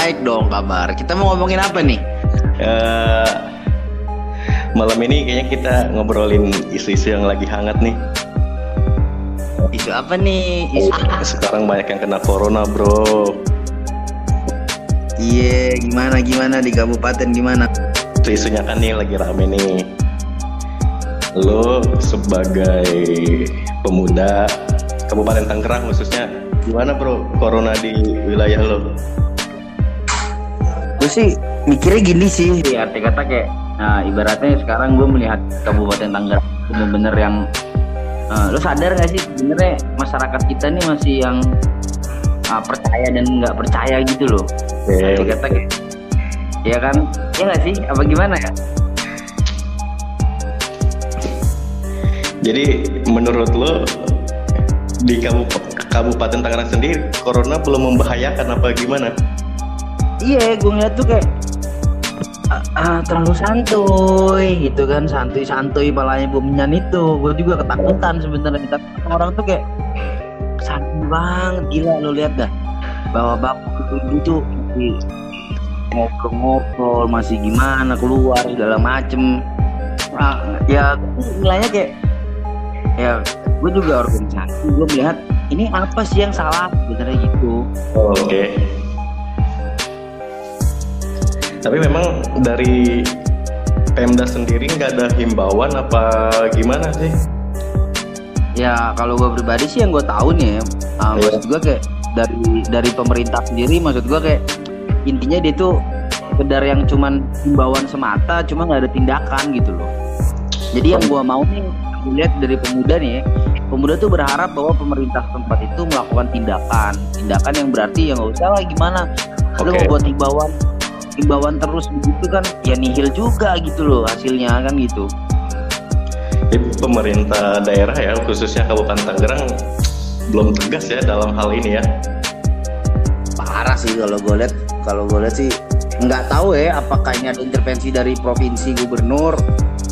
Baik dong kabar. Kita mau ngomongin apa nih? Uh, malam ini kayaknya kita ngobrolin isu-isu yang lagi hangat nih. Isu apa nih? Isu... Sekarang banyak yang kena corona bro. Iya, gimana gimana di kabupaten gimana? Isu-isunya kan nih lagi rame nih. Lo sebagai pemuda Kabupaten Tangerang khususnya gimana bro corona di wilayah lo? Gue sih mikirnya gini sih. Arti kata kayak nah ibaratnya sekarang gue melihat Kabupaten Tangerang bener-bener yang uh, lo sadar gak sih sebenarnya masyarakat kita nih masih yang uh, percaya dan nggak percaya gitu loh? Okay. arti kata kayak ya kan? Ya nggak sih? Apa gimana ya? Jadi menurut lo di Kabupaten Tangerang sendiri corona belum membahayakan apa gimana? Iya gue ngeliat tuh kayak uh, uh, terlalu santuy gitu kan santuy santuy palanya bumian itu. Gue juga ketakutan sebenarnya tapi orang tuh kayak santuy banget gila lo lihat dah. Bawa bapak itu ngobrol-ngobrol masih gimana keluar segala macem. Nah, ya nilainya kayak ya gue juga organisasi gue melihat ini apa sih yang salah? Sebenarnya gitu. Oh, oke. okay tapi memang dari Pemda sendiri nggak ada himbauan apa gimana sih? Ya kalau gue pribadi sih yang gue tahu nih ya, yeah. maksud gue kayak dari dari pemerintah sendiri, maksud gue kayak intinya dia tuh sekedar yang cuman himbauan semata, cuma nggak ada tindakan gitu loh. Jadi yang gue mau nih, gue lihat dari pemuda nih, ya, pemuda tuh berharap bahwa pemerintah tempat itu melakukan tindakan, tindakan yang berarti ya nggak usah lah gimana, okay. lu mau buat himbauan imbauan terus begitu kan ya nihil juga gitu loh hasilnya kan gitu Jadi pemerintah daerah ya khususnya Kabupaten Tangerang belum tegas ya dalam hal ini ya parah sih kalau gue lihat kalau gue lihat sih nggak tahu ya apakah ini ada intervensi dari provinsi gubernur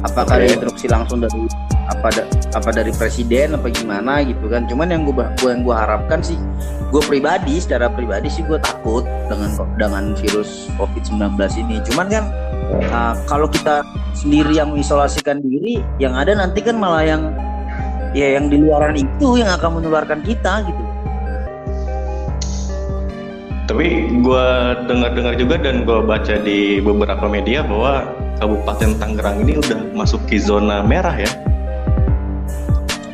apakah okay. ada instruksi langsung dari apa da, apa dari presiden apa gimana gitu kan. Cuman yang gue yang gue harapkan sih gue pribadi secara pribadi sih gue takut dengan dengan virus covid 19 ini. Cuman kan uh, kalau kita sendiri yang mengisolasikan diri yang ada nanti kan malah yang ya yang di luaran itu yang akan menularkan kita gitu. Tapi gue dengar-dengar juga dan gue baca di beberapa media bahwa Kabupaten Tangerang ini udah masuk ke zona merah ya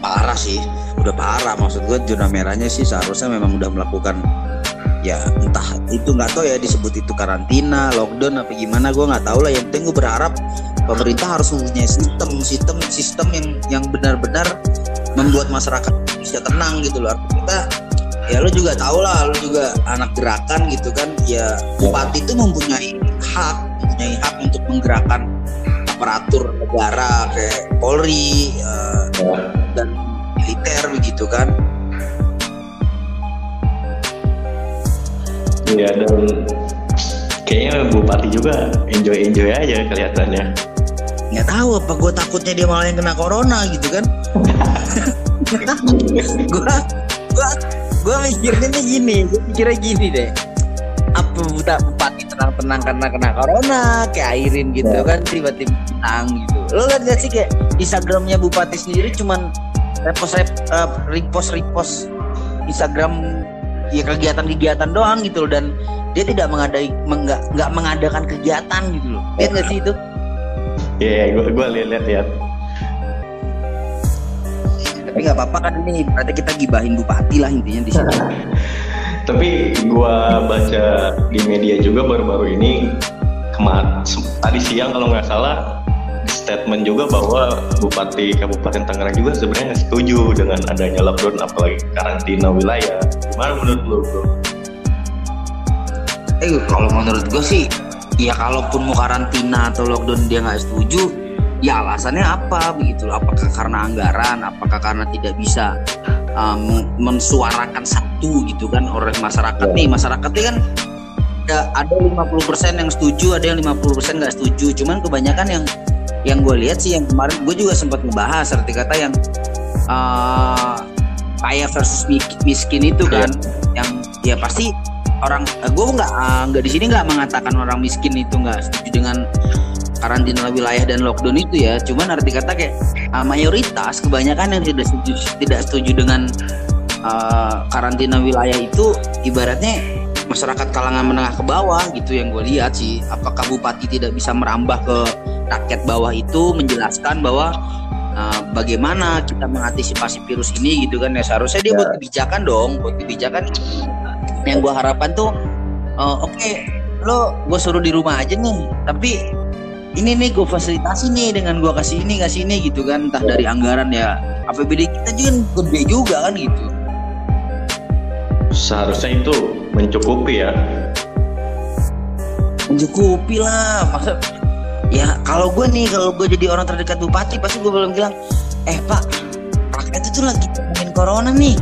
parah sih. Udah parah maksud gue zona merahnya sih seharusnya memang udah melakukan ya entah itu nggak tahu ya disebut itu karantina lockdown apa gimana gue nggak tahu lah. Yang penting gue berharap pemerintah harus mempunyai sistem sistem sistem yang yang benar-benar membuat masyarakat bisa tenang gitu loh. Kita ya lo juga tahu lah lo juga anak gerakan gitu kan ya bupati itu mempunyai hak mempunyai hak untuk menggerakkan aparatur negara kayak Polri dan militer begitu kan Iya dan kayaknya bupati juga enjoy enjoy aja kelihatannya. Nggak tahu apa gue takutnya dia malah yang kena corona gitu kan? gue gue gue mikirnya nih gini, gue mikirnya gini deh apa buta bupati tenang-tenang karena kena corona kayak airin gitu kan tiba-tiba tenang gitu lo lihat gak sih kayak Instagramnya bupati sendiri cuman repost rep, uh, repost repost Instagram ya kegiatan-kegiatan doang gitu loh. Dan dia tidak mengadai nggak nggak mengadakan kegiatan gitu loh. Lihat gak sih itu? Iya yeah, gue gue lihat lihat. Tapi nggak apa-apa kan ini berarti kita gibahin bupati lah intinya di sini. Tapi gua baca di media juga baru-baru ini kemarin tadi siang kalau nggak salah statement juga bahwa Bupati Kabupaten Tangerang juga sebenarnya nggak setuju dengan adanya lockdown apalagi karantina wilayah. Gimana menurut lo? Eh kalau menurut gue sih ya kalaupun mau karantina atau lockdown dia nggak setuju ya alasannya apa begitu apakah karena anggaran apakah karena tidak bisa um, mensuarakan satu gitu kan oleh masyarakat nih masyarakat nih kan ada ada 50% yang setuju ada yang 50% nggak setuju cuman kebanyakan yang yang gue lihat sih yang kemarin gue juga sempat ngebahas arti kata yang uh, kaya versus miskin itu kan yeah. yang ya pasti orang uh, gue nggak uh, nggak di sini nggak mengatakan orang miskin itu nggak setuju dengan karantina wilayah dan lockdown itu ya cuman arti kata kayak uh, mayoritas kebanyakan yang tidak setuju tidak setuju dengan uh, karantina wilayah itu ibaratnya masyarakat kalangan menengah ke bawah gitu yang gue lihat sih apakah bupati tidak bisa merambah ke rakyat bawah itu menjelaskan bahwa uh, bagaimana kita mengantisipasi virus ini gitu kan ya. Seharusnya dia ya. buat kebijakan dong buat kebijakan. Yang gue harapkan tuh uh, oke okay, lo gue suruh di rumah aja nih tapi ini nih gue fasilitasi nih dengan gue kasih ini kasih ini gitu kan. Entah dari anggaran ya APBD kita juga gede juga kan gitu. Seharusnya itu mencukupi ya. Mencukupi lah maksud ya kalau gue nih kalau gue jadi orang terdekat bupati pasti gue belum bilang eh pak rakyat itu lagi ngomongin corona nih.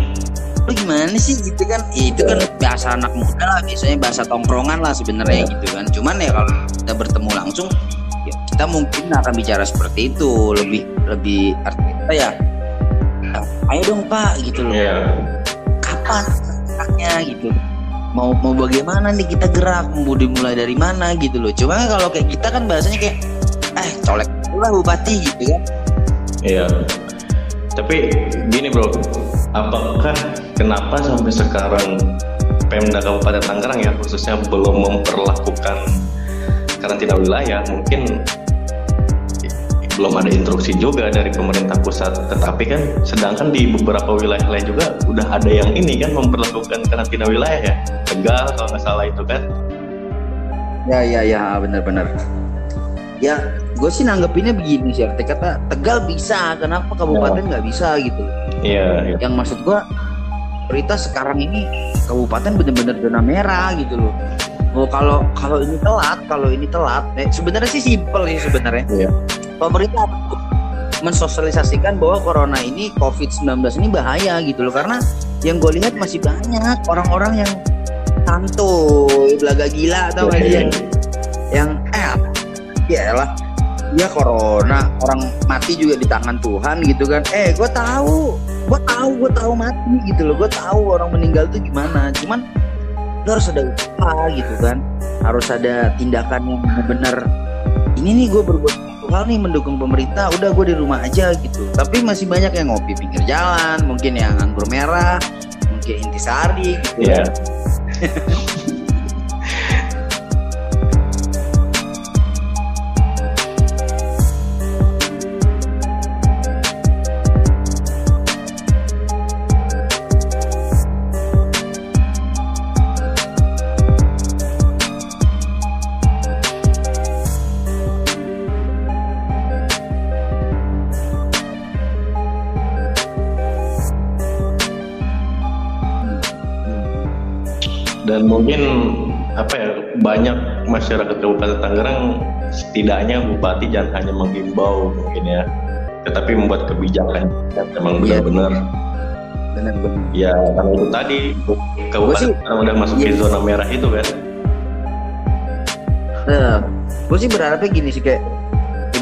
Lu gimana sih? Gitu kan. Ya, itu kan biasa anak muda lah biasanya bahasa tongkrongan lah sebenarnya gitu kan. Cuman ya kalau kita bertemu langsung kita mungkin akan bicara seperti itu lebih lebih artinya ya? Ayo dong pak gitu loh. Yeah. kapan geraknya gitu mau mau bagaimana nih kita gerak mau dimulai dari mana gitu loh. Cuma kalau kayak kita kan bahasanya kayak eh colek lah bupati gitu kan. Iya. Tapi gini bro. Apakah kenapa sampai sekarang Pemda Kabupaten Tangerang ya khususnya belum memperlakukan karantina wilayah mungkin belum ada instruksi juga dari pemerintah pusat. Tetapi kan sedangkan di beberapa wilayah lain juga udah ada yang ini kan memperlakukan karantina wilayah ya Tegal kalau nggak salah itu kan? Ya ya ya benar-benar ya gue sih nanggepinnya begini sih arti kata Tegal bisa kenapa kabupaten nggak bisa gitu? Iya, ya. yang maksud gue berita sekarang ini kabupaten bener-bener zona merah gitu loh. Oh kalau kalau ini telat, kalau ini telat, eh, sebenarnya sih simpel sih sebenarnya. Iya. Pemerintah mensosialisasikan bahwa corona ini COVID-19 ini bahaya gitu loh karena yang gue lihat masih banyak orang-orang yang santuy, belaga gila atau nggak dia? Yang eh ya lah ya corona orang mati juga di tangan Tuhan gitu kan. Eh gue tahu. Gue tahu gue tahu mati gitu loh. Gue tahu orang meninggal tuh gimana. Cuman lo harus ada usaha gitu kan. Harus ada tindakan yang benar ini nih gue berbuat hal nih mendukung pemerintah udah gue di rumah aja gitu. Tapi masih banyak yang ngopi pinggir jalan mungkin yang anggur merah mungkin intisari gitu yeah. Yeah. dan mungkin apa ya banyak masyarakat Kabupaten Tangerang setidaknya bupati jangan hanya menghimbau mungkin ya tetapi membuat kebijakan yang memang iya. benar-benar benar-benar ya karena itu tadi kabupaten Tangerang udah masuk iya. ke zona merah itu kan nah, gue sih berharapnya gini sih kayak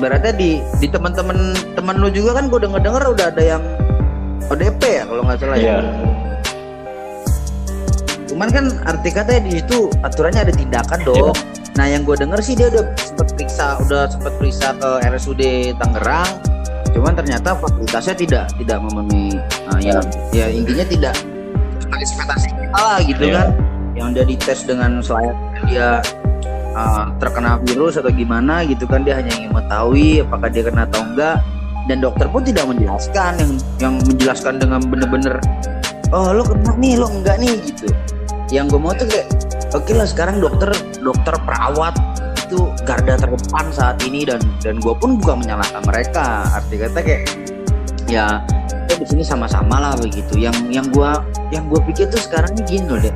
ibaratnya di di teman-teman teman lu juga kan gue denger dengar udah ada yang ODP ya kalau nggak salah yeah. ya iya cuman kan arti katanya di situ aturannya ada tindakan dong yeah. nah yang gue denger sih dia udah sempat periksa udah sempat periksa ke RSUD Tangerang. Cuman ternyata fasilitasnya tidak tidak memenuhi uh, ya ya intinya tidak ekspektasi kita lah gitu yeah. kan. Yang udah dites dengan selayak dia uh, terkena virus atau gimana gitu kan dia hanya ingin mengetahui apakah dia kena atau enggak. Dan dokter pun tidak menjelaskan yang yang menjelaskan dengan bener-bener oh lo kena nih lo enggak nih gitu yang gue mau tuh kayak oke okay lah sekarang dokter dokter perawat itu garda terdepan saat ini dan dan gue pun bukan menyalahkan mereka arti kata kayak ya kita di sini sama-sama lah begitu yang yang gue yang gue pikir tuh sekarang ini gini loh deh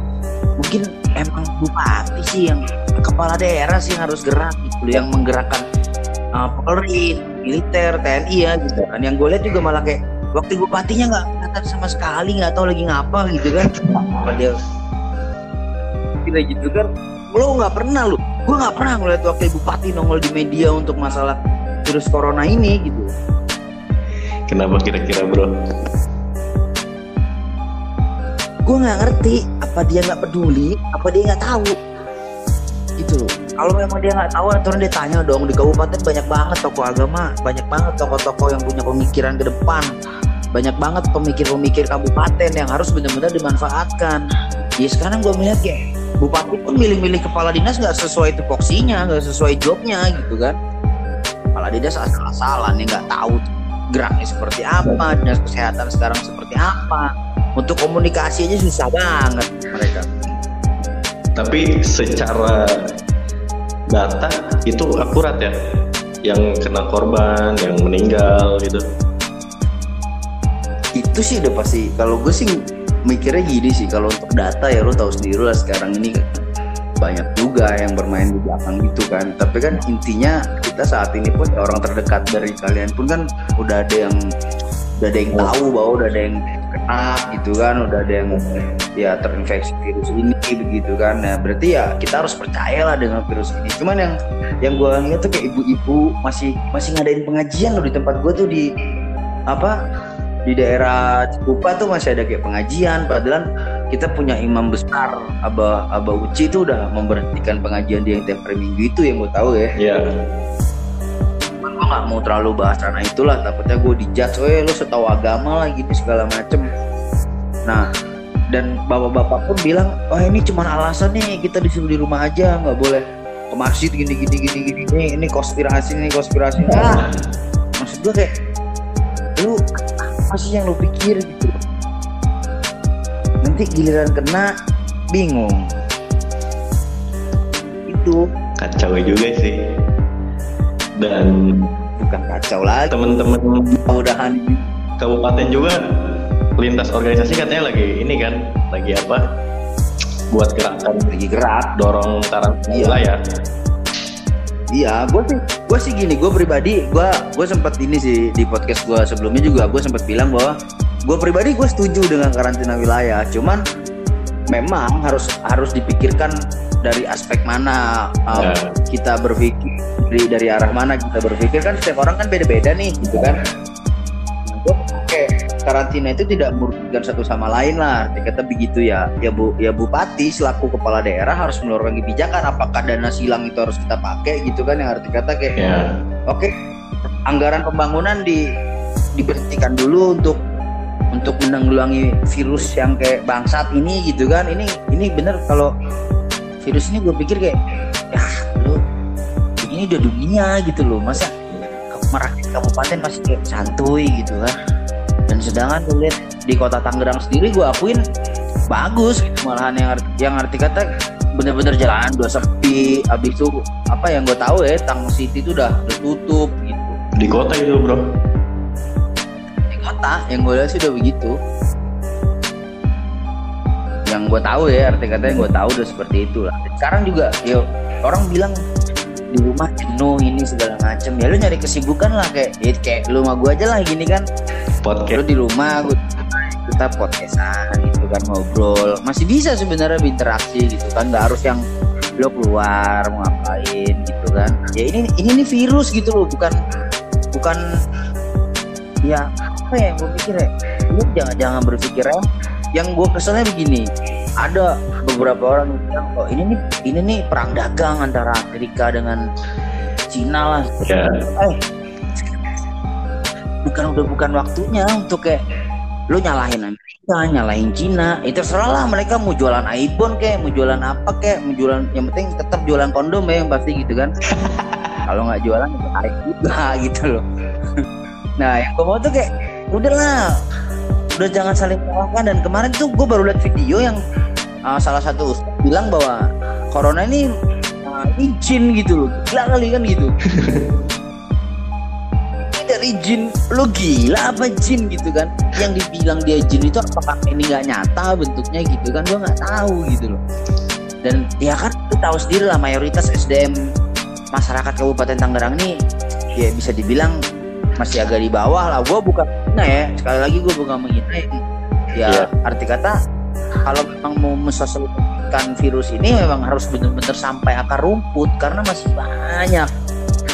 mungkin emang bupati sih yang kepala daerah sih yang harus gerak gitu yang menggerakkan uh, Polri, militer, TNI ya gitu kan. Yang gue lihat juga malah kayak waktu bupatinya nggak sama sekali nggak tahu lagi ngapa gitu kan. Apa dia kayak gitu kan lo nggak pernah lo gue nggak pernah ngeliat wakil bupati nongol di media untuk masalah virus corona ini gitu. Kenapa kira-kira bro? Gue nggak ngerti apa dia nggak peduli apa dia nggak tahu. Gitu loh. Kalau memang dia nggak tahu aturan dia tanya dong di kabupaten banyak banget tokoh agama banyak banget tokoh-tokoh yang punya pemikiran ke depan. Banyak banget pemikir-pemikir kabupaten yang harus benar-benar dimanfaatkan. Ya sekarang gue melihat kayak bupati pun milih-milih kepala dinas nggak sesuai tupoksinya nggak sesuai jobnya gitu kan. Kepala dinas asal-asalan yang nggak tahu geraknya seperti apa dinas kesehatan sekarang seperti apa. Untuk komunikasi aja susah banget mereka. Tapi secara data itu akurat ya. Yang kena korban yang meninggal gitu. Itu sih udah pasti. Kalau gue sih mikirnya gini sih kalau untuk data ya lo tahu sendiri lah sekarang ini banyak juga yang bermain di belakang gitu kan. Tapi kan intinya kita saat ini pun orang terdekat dari kalian pun kan udah ada yang udah ada yang tahu bahwa udah ada yang kena gitu kan udah ada yang ya terinfeksi virus ini begitu kan. Nah berarti ya kita harus percaya lah dengan virus ini. Cuman yang yang gue lihat tuh kayak ibu-ibu masih masih ngadain pengajian loh di tempat gue tuh di apa di daerah Cikupa tuh masih ada kayak pengajian padahal kita punya imam besar Aba Aba Uci itu udah memberhentikan pengajian dia yang tiap hari minggu itu yang gue tahu ya. Iya. gue gak mau terlalu bahas karena itulah takutnya gue dijudge oh lu setahu agama lah gini segala macem. Nah dan bapak-bapak pun bilang wah ini cuma alasan nih kita disuruh di rumah aja nggak boleh ke masjid gini gini gini gini ini, ini konspirasi ini konspirasi. Ah. Maksud gue kayak lu apa sih yang lu pikir gitu? Nanti giliran kena bingung. Itu. Kacau juga sih. Dan bukan kacau lagi. temen-temen mudahan kabupaten juga lintas organisasi katanya lagi ini kan lagi apa? Buat gerakan. Lagi gerak. Dorong karantina Iya. wilayah Iya, gue sih, gue sih gini, gue pribadi, gue, gue sempat ini sih di podcast gue sebelumnya juga, gue sempat bilang bahwa gue pribadi gue setuju dengan karantina wilayah, cuman memang harus harus dipikirkan dari aspek mana um, Ya. kita berpikir dari, dari arah mana kita berpikir kan setiap orang kan beda-beda nih, gitu kan. Karantina itu tidak merugikan satu sama lain lah. Kata begitu ya. Ya bu, ya bupati selaku kepala daerah harus mengeluarkan kebijakan. Apakah dana silang itu harus kita pakai gitu kan? Yang arti kata kayak ya oke anggaran pembangunan di diberhentikan dulu untuk untuk menanggulangi virus yang kayak bangsat ini gitu kan ini ini bener kalau virus ini gue pikir kayak ya lu ini udah dunia gitu loh masa merakyat kabupaten masih kayak santuy gitu kan dan sedangkan gue lihat di kota Tangerang sendiri gue akuin bagus gitu. Malahan yang arti, yang arti kata bener-bener jalanan udah sepi. Habis itu apa yang gue tahu ya Tang City itu udah, udah tutup gitu. Di kota itu bro? Di kota yang gue lihat sih udah begitu. Yang gue tahu ya arti kata yang gue tahu udah seperti itu lah sekarang juga yo orang bilang di rumah jenuh ini segala macem. Ya lu nyari kesibukan lah kayak ya, kayak lu sama gue aja lah gini kan. Lu podcast di rumah gue kita podcastan gitu kan ngobrol. Masih bisa sebenarnya berinteraksi gitu kan. Nggak harus yang lo keluar mau ngapain gitu kan. Ya ini ini nih virus gitu loh. Bukan bukan ya apa ya yang gue pikir ya? Lu jangan jangan berpikir ya. Yang gue keselnya begini. Ada beberapa orang yang bilang oh ini nih ini nih perang dagang antara Amerika dengan Cina lah. Ya. Eh bukan udah bukan waktunya untuk kayak lu nyalahin Amerika, nyalahin Cina, itu terserah lah mereka mau jualan iPhone kayak, mau jualan apa kayak, mau jualan yang penting tetap jualan kondom ya yang pasti gitu kan. Kalau nggak jualan ya baik juga gitu loh. nah yang gue mau tuh kayak udahlah, udah jangan saling menyalahkan. Dan kemarin tuh gue baru lihat video yang uh, salah satu ustadz bilang bahwa corona ini ini jin gitu loh, gila kali kan gitu. Dari jin lo gila apa jin gitu kan? Yang dibilang dia jin itu apakah ini nggak nyata bentuknya gitu kan? Gua nggak tahu gitu loh. Dan ya kan lu tahu sendiri lah mayoritas SDM masyarakat Kabupaten Tangerang nih ya bisa dibilang masih agak di bawah lah. Gua bukan menghina ya. Sekali lagi gua bukan menghina ya. Iya. arti kata kalau memang mau mensosialisasikan virus ini memang harus benar-benar sampai akar rumput karena masih banyak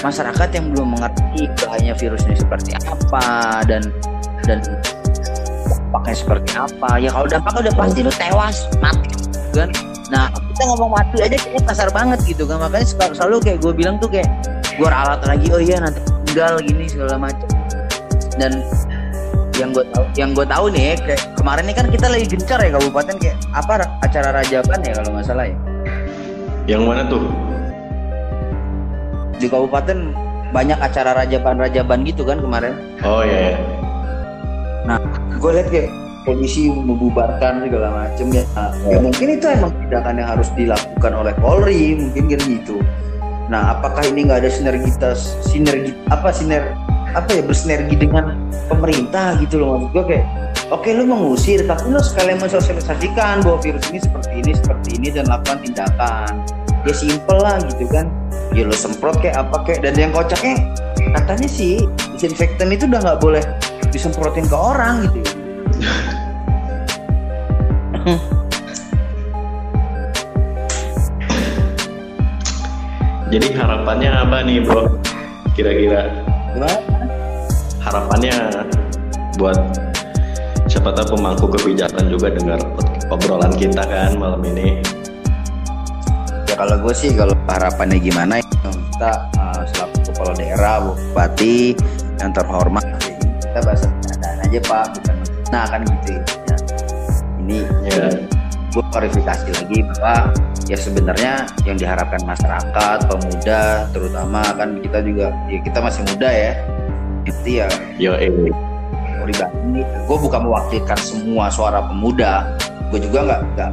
masyarakat yang belum mengerti bahayanya virus ini seperti apa dan dan dampaknya seperti apa. Ya kalau dampaknya udah pasti lu tewas mati kan? Nah kita ngomong mati aja kayaknya kasar banget gitu kan. Makanya selalu, selalu kayak gue bilang tuh kayak gue ralat lagi oh iya nanti tinggal gini segala macam. Dan yang gue tahu yang gue tahu nih kayak kemarin ini kan kita lagi gencar ya kabupaten kayak apa acara rajaban ya kalau nggak salah ya yang mana tuh di kabupaten banyak acara rajaban-rajaban gitu kan kemarin oh iya, iya. nah gue lihat kayak polisi membubarkan segala macam ya. Nah, ya mungkin itu emang tindakan yang harus dilakukan oleh Polri mungkin gitu. Nah, apakah ini nggak ada sinergitas sinergi apa siner apa ya bersinergi dengan pemerintah gitu loh maksud gue kayak oke okay, lu mengusir tapi lu sekalian mensosialisasikan bahwa virus ini seperti ini seperti ini dan lakukan tindakan ya simple lah gitu kan ya lu semprot kayak apa kayak dan yang kocaknya katanya sih disinfektan itu udah nggak boleh disemprotin ke orang gitu ya Jadi harapannya apa nih bro? Kira-kira? Harapannya buat siapa tahu pemangku kebijakan juga dengar obrolan kita kan malam ini. Ya kalau gue sih kalau harapannya gimana kita uh, selaku kepala daerah, bupati yang terhormat kita bahas keadaan aja pak, bukan nah kan gitu ya. Ini ya. gue klarifikasi lagi bahwa ya sebenarnya yang diharapkan masyarakat pemuda terutama kan kita juga ya kita masih muda ya itu ya yo eh. pribadi gue bukan mewakilkan semua suara pemuda. Gue juga nggak nggak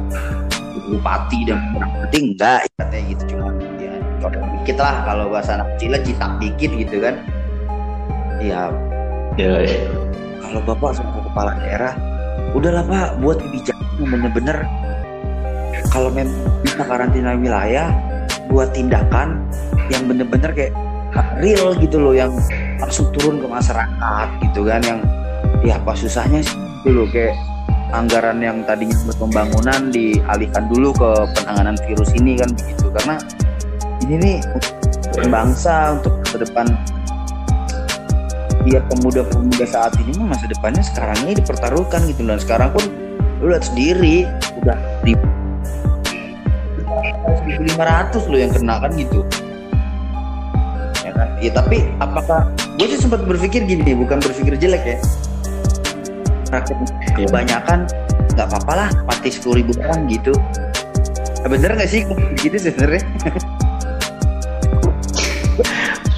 bupati dan orang penting enggak katanya gitu. Cuma ya coba dikit lah kalau bahasa anak kecil citak dikit gitu kan. Ya ya, ya. kalau bapak sebagai kepala daerah udahlah pak buat kebijakan yang bener-bener. Kalau memang bisa karantina wilayah buat tindakan yang bener-bener kayak real gitu loh yang langsung turun ke masyarakat gitu kan yang ya apa susahnya sih loh kayak anggaran yang tadinya buat pembangunan dialihkan dulu ke penanganan virus ini kan begitu. Karena ini nih bangsa untuk ke depan. Ya pemuda-pemuda saat ini masa depannya sekarang ini dipertaruhkan gitu dan sekarang pun lu lihat sendiri udah di 1500 loh yang kena kan gitu kan? Ya tapi apakah gue sih sempat berpikir gini bukan berpikir jelek ya. Rakyat kebanyakan nggak apa-apa lah mati sepuluh ribu orang gitu. Nah, bener nggak sih gitu sebenarnya?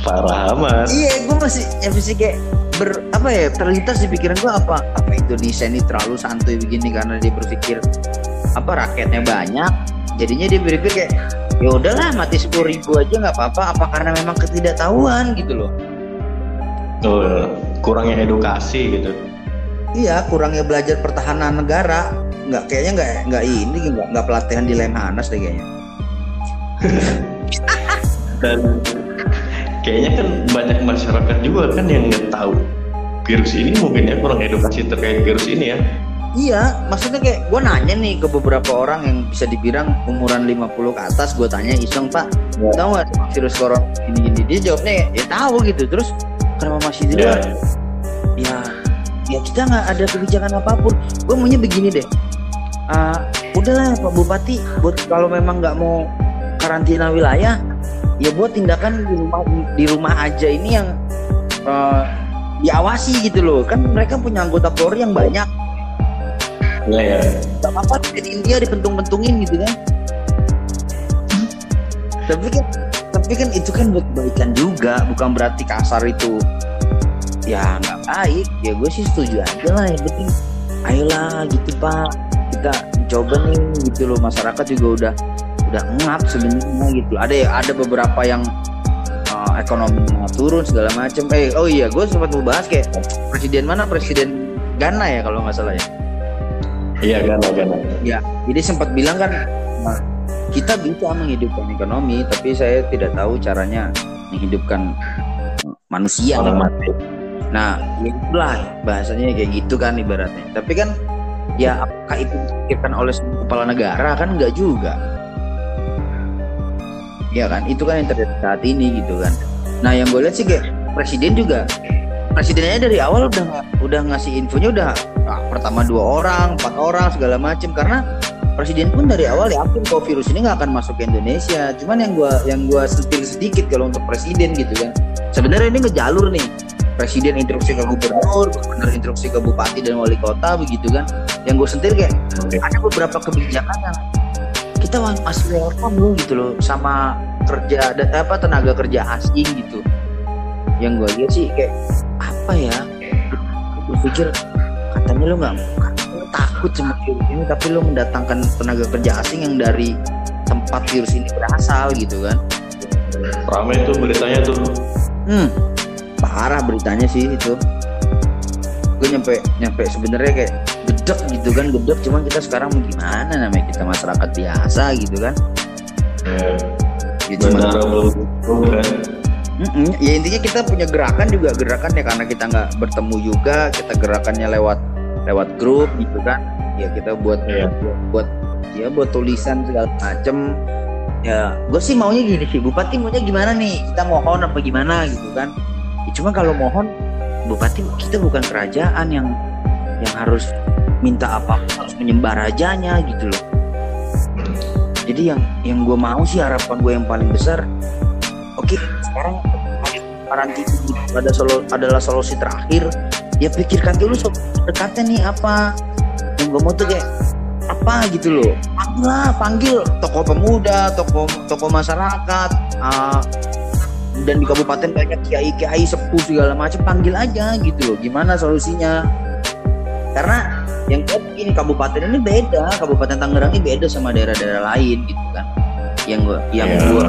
Parah amat. Iya gue masih ya masih kayak ber apa ya terlintas di pikiran gue apa apa Indonesia ini terlalu santuy begini karena dia berpikir apa rakyatnya banyak jadinya dia berpikir kayak ya udahlah mati sepuluh ribu aja nggak apa-apa. Apa karena memang ketidaktahuan gitu loh? Oh, kurangnya edukasi gitu. Iya kurangnya belajar pertahanan negara. Nggak kayaknya nggak nggak ini nggak nggak pelatihan di Lemhanas deh kayaknya. Dan kayaknya kan banyak masyarakat juga kan yang nggak tahu virus ini. Mungkin ya kurang edukasi terkait virus ini ya Iya, maksudnya kayak gue nanya nih ke beberapa orang yang bisa dibilang umuran 50 ke atas, gue tanya iseng pak, ya. tahu nggak virus corona ini ini? Dia jawabnya ya, ya tahu gitu. Terus kenapa masih di luar? Ya, ya, ya kita nggak ada kebijakan apa pun. Gue maunya begini deh. Uh, udahlah Pak Bupati, buat kalau memang nggak mau karantina wilayah, ya buat tindakan di rumah di rumah aja ini yang uh, diawasi gitu loh. Kan mereka punya anggota Polri yang banyak Iya ya. Apa-apa di India dipentung-pentungin gitu kan. Tapi kan tapi kan itu kan buat kebaikan juga, bukan berarti kasar itu. Ya nggak baik. Ya gue sih setuju aja lah yang penting ayolah gitu pak. Kita coba nih gitu loh. Masyarakat juga udah udah ngap sebenarnya gitu. Ada ya ada beberapa yang uh, ekonominya turun segala macam eh oh iya gue sempat mau bahas kayak presiden mana? Presiden Ghana ya kalau nggak salah ya Iya Ghana Ghana. Ya, jadi sempat bilang kan nah, kita bisa menghidupkan ekonomi, tapi saya tidak tahu caranya menghidupkan manusia. Orang mati. Nah, ya itulah bahasanya kayak gitu kan ibaratnya. Tapi kan ya apakah itu dipikirkan oleh kepala negara kan enggak juga. Ya kan, itu kan yang terjadi saat ini gitu kan. Nah, yang gue lihat sih kayak presiden juga presidennya dari awal udah udah ngasih infonya udah nah, pertama dua orang empat orang segala macem. Karena presiden pun dari awal yakin bahwa virus ini nggak akan masuk ke Indonesia. Cuman yang gua yang gua sentil sedikit kalau untuk presiden gitu kan sebenarnya ini ngejalur nih. Presiden instruksi ke gubernur gubernur instruksi ke bupati dan wali kota begitu kan. Yang gue sentil kayak ada beberapa kebijakan yang kita masih welcome loh gitu loh sama kerja apa tenaga kerja asing gitu. Yang gue lihat sih kayak apa ya gue pikir katanya lo nggak takut sama virus ini tapi lo mendatangkan tenaga kerja asing yang dari tempat virus ini berasal gitu kan? Ramai tuh beritanya tuh. Hmm parah beritanya sih itu. Gue nyampe nyampe sebenarnya kayak gedek gitu kan gedek. Cuman kita sekarang mau gimana namanya kita masyarakat biasa gitu kan? Ya, gitu bandara belum kan? Mm-mm. Ya intinya kita punya gerakan juga gerakan ya karena kita nggak bertemu juga kita gerakannya lewat lewat grup gitu kan. Ya kita buat yeah. buat ya buat tulisan segala macem. Ya gue sih maunya gini sih bupati maunya gimana nih? Kita mohon apa gimana gitu kan. Ya, cuma kalau mohon bupati kita bukan kerajaan yang yang harus minta apa harus menyembah rajanya gitu loh. Jadi yang yang gue mau sih harapan gue yang paling besar oke sekarang karantina ada solo, adalah solusi terakhir ya pikirkan dulu soal dekatnya nih apa? Yang gue mau tuh kayak apa gitu loh. Panggil lah panggil. Tokoh pemuda tokoh tokoh masyarakat uh, dan di kabupaten banyak kiai kiai sepuh segala macam. Panggil aja gitu loh gimana solusinya? Karena yang gue ini kabupaten ini beda kabupaten Tangerang ini beda sama daerah-daerah lain gitu kan. Yang gue yang yeah. gue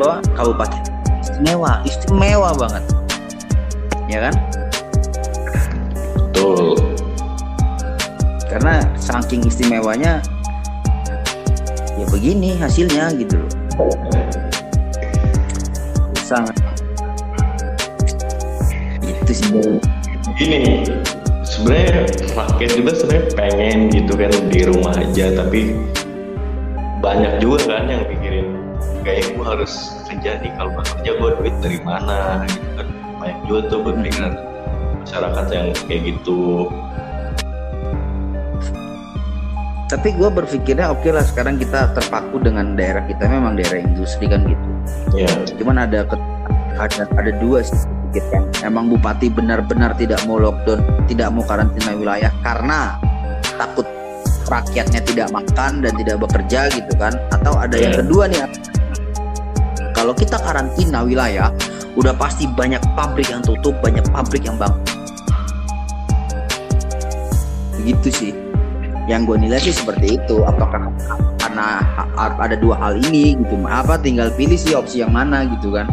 bahwa kabupaten istimewa istimewa banget. Ya kan betul. Karena saking istimewanya ya begini hasilnya gitu loh. Sangat. Itu sih. Ini sebenarnya rakyat juga sebenarnya pengen gitu kan di rumah aja tapi banyak juga kan yang pikirin kayak gue harus kerja nih kalau nggak kerja gue duit dari mana? Gitu kan. Banyak juga tuh berpikiran masyarakat yang kayak gitu. Tapi gue berpikirnya oke okay lah sekarang kita terpaku dengan daerah kita memang daerah industri kan gitu. Yeah. cuman ada ada ada dua sih pikirkan emang bupati benar-benar tidak mau lockdown tidak mau karantina wilayah karena takut rakyatnya tidak makan dan tidak bekerja gitu kan? Atau ada yeah. yang kedua nih kalau kita karantina wilayah udah pasti banyak pabrik yang tutup banyak pabrik yang bang begitu sih. Yang gue nilai sih seperti itu. Apakah karena ada dua hal ini gitu. Apa tinggal pilih sih opsi yang mana gitu kan.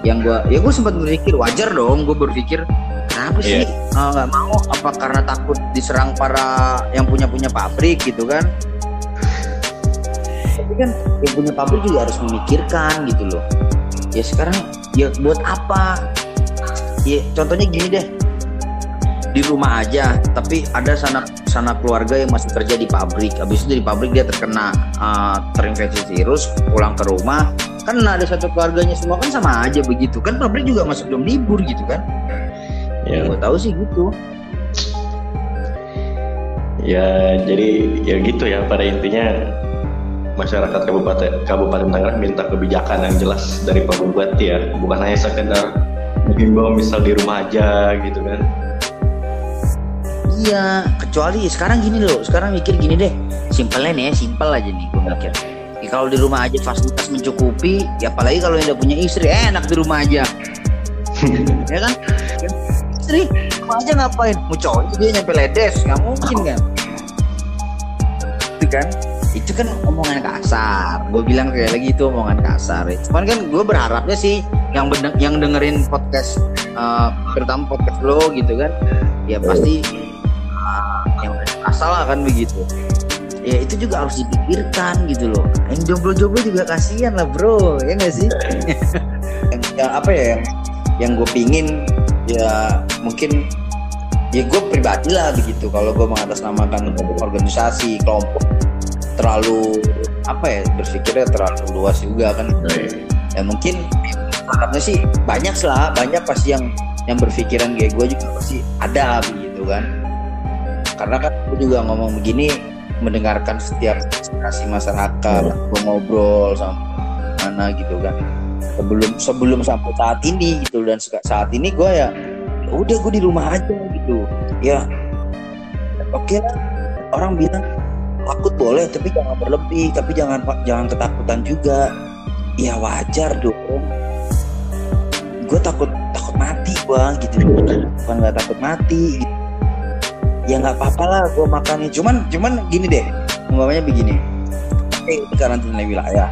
Yang gue ya gue sempat berpikir wajar dong gue berpikir kenapa sih yeah. nggak uh, mau? Apa karena takut diserang para yang punya punya pabrik gitu kan? Tapi kan yang punya pabrik juga harus memikirkan gitu loh. Ya sekarang ya buat apa? Ya contohnya gini deh di rumah aja. Tapi ada sanak sanak keluarga yang masih kerja di pabrik. Habis itu di pabrik dia terkena uh, terinfeksi virus pulang ke rumah. Kan ada satu keluarganya semua kan sama aja begitu. Kan pabrik juga masuk dalam libur gitu kan? Ya. Gue tahu sih gitu. Ya jadi ya gitu ya pada intinya masyarakat kabupaten kabupaten Tangerang minta kebijakan yang jelas dari Pak Bupati ya. Bukan hanya sekedar menghimbau misal di rumah aja gitu kan Iya, kecuali sekarang gini loh, sekarang mikir gini deh, simpelnya nih ya, simpel aja nih gue mikir. Ya, kalau di rumah aja fasilitas mencukupi, ya apalagi kalau yang udah punya istri, eh, enak di rumah aja. ya kan? Istri, rumah aja ngapain? Mau cowok dia nyampe ledes, nggak mungkin kan? Itu kan? Itu kan omongan kasar. Gue bilang kayak lagi itu omongan kasar. Cuman kan gue berharapnya sih yang bener, yang dengerin podcast, uh, terutama podcast lo gitu kan, ya pasti asal kan begitu. Ya itu juga harus dipikirkan gitu loh. Yang jomblo-jomblo juga kasihan lah bro. Ya nggak sih? Yang, yang apa ya yang yang gue pingin ya mungkin ya gue pribadi lah begitu. Kalau gue mengatasnamakan organisasi kelompok terlalu apa ya berpikirnya terlalu luas juga kan. Ya mungkin harapnya sih banyak lah. Banyak pasti yang yang berpikiran kayak gue juga pasti ada begitu kan karena kan aku juga ngomong begini mendengarkan setiap aspirasi masyarakat Hmm. ngobrol sama mana gitu kan. Sebelum sebelum sampai saat ini gitu. Dan saat ini gue ya ya udah gue di rumah aja gitu. Ya oke lah. Orang bilang takut boleh tapi jangan berlebih tapi jangan jangan ketakutan juga. Ya wajar dong. Gue takut takut mati bang gitu. Bukan nggak takut mati gitu. Ya nggak apa-apa lah gue makannya. Cuman cuman gini deh umpamanya begini. Ini karantina wilayah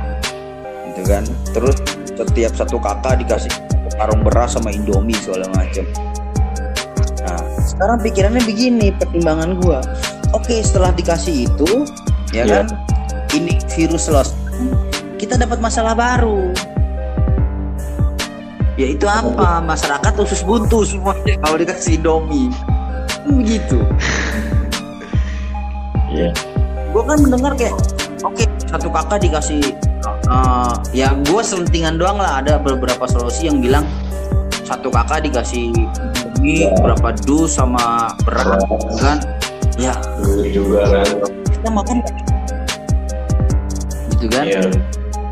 gitu kan. Terus setiap satu kakak dikasih karung beras sama indomie segala macem. Nah sekarang pikirannya begini pertimbangan gue oke setelah dikasih itu ya Iya. kan ini virus selesai kita dapat masalah baru. Yaitu apa? Masyarakat usus buntu semuanya kalau dikasih indomie begitu Iya. gue kan mendengar kayak oke satu kakak dikasih uh, ya gue selentingan doang lah. Ada beberapa solusi yang bilang satu kakak dikasih mie berapa dus sama beras kan? Ya. Dulu juga kan. kita makan. Gitu kan? Iya.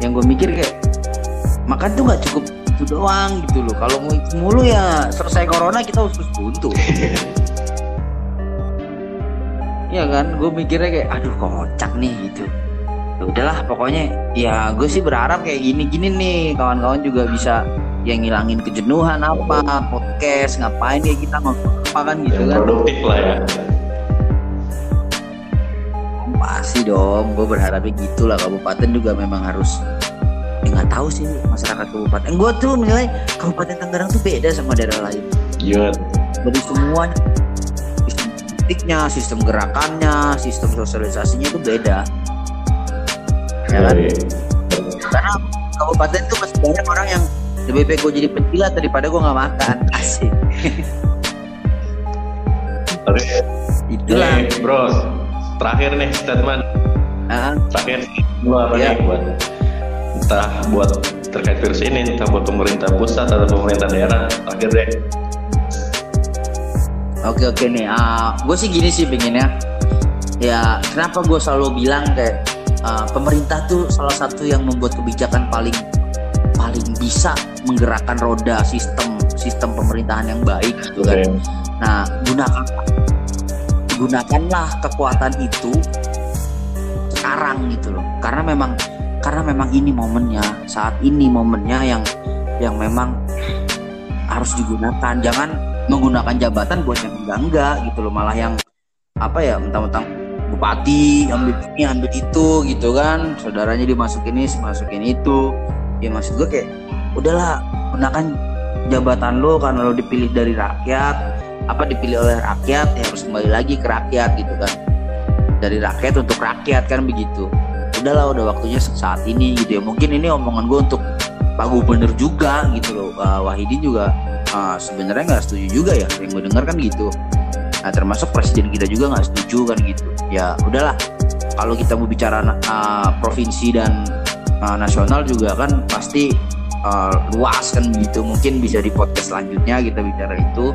yang gue mikir kayak makan tuh nggak cukup itu doang gitu loh. Kalau mau itu mulu ya selesai corona kita usus buntu Iya kan, gue mikirnya kayak, aduh kocak nih gitu. Ya udahlah, pokoknya ya gue sih berharap kayak gini-gini nih, kawan-kawan juga bisa yang ngilangin kejenuhan apa, podcast, ngapain ya kita ngomong apa kan gitu kan. produktif lah ya. Pasti dong, gue berharapnya gitu lah kabupaten juga memang harus ya nggak tahu sih masyarakat kabupaten. Gue tuh menilai kabupaten Tangerang tuh beda sama daerah lain. Iya. Dari semuanya politiknya, sistem gerakannya, sistem sosialisasinya itu beda. Ya kan? Iya. Karena kabupaten tuh masih banyak orang yang lebih baik gue jadi penjilat daripada gue nggak makan. Asik. Oke. Itulah. Nih, bro. Terakhir nih statement. Ah, Terakhir lu apa Iya. nih buat entah buat terkait virus ini, entah buat pemerintah pusat atau pemerintah daerah. Terakhir deh. Oke oke nih, gue sih gini sih pinginnya. Ya kenapa gue selalu bilang kayak ah, pemerintah tuh salah satu yang membuat kebijakan paling paling bisa menggerakkan roda sistem sistem pemerintahan yang baik gitu kan. Oke. Nah gunakan gunakanlah kekuatan itu sekarang gitu loh. Karena memang karena memang ini momennya saat ini momennya yang yang memang harus digunakan. Jangan menggunakan jabatan buat yang enggak enggak gitu loh malah yang apa ya mentang-mentang bupati ambil ini ambil itu gitu kan. Saudaranya dimasukin ini dimasukin itu. Ya maksud gue kayak udahlah gunakan jabatan lo karena lo dipilih dari rakyat. Apa dipilih oleh rakyat ya harus kembali lagi ke rakyat gitu kan. Dari rakyat untuk rakyat kan begitu. Udahlah udah waktunya saat ini gitu ya. Mungkin ini omongan gue untuk Pak Gubernur juga gitu loh uh, Wahidin juga uh, sebenarnya nggak setuju juga ya. Yang gue dengar kan gitu. Nah termasuk presiden kita juga nggak setuju kan gitu. Ya udahlah. Kalau kita mau bicara uh, provinsi dan uh, nasional juga kan pasti uh, luas kan gitu. Mungkin bisa di podcast selanjutnya kita bicara itu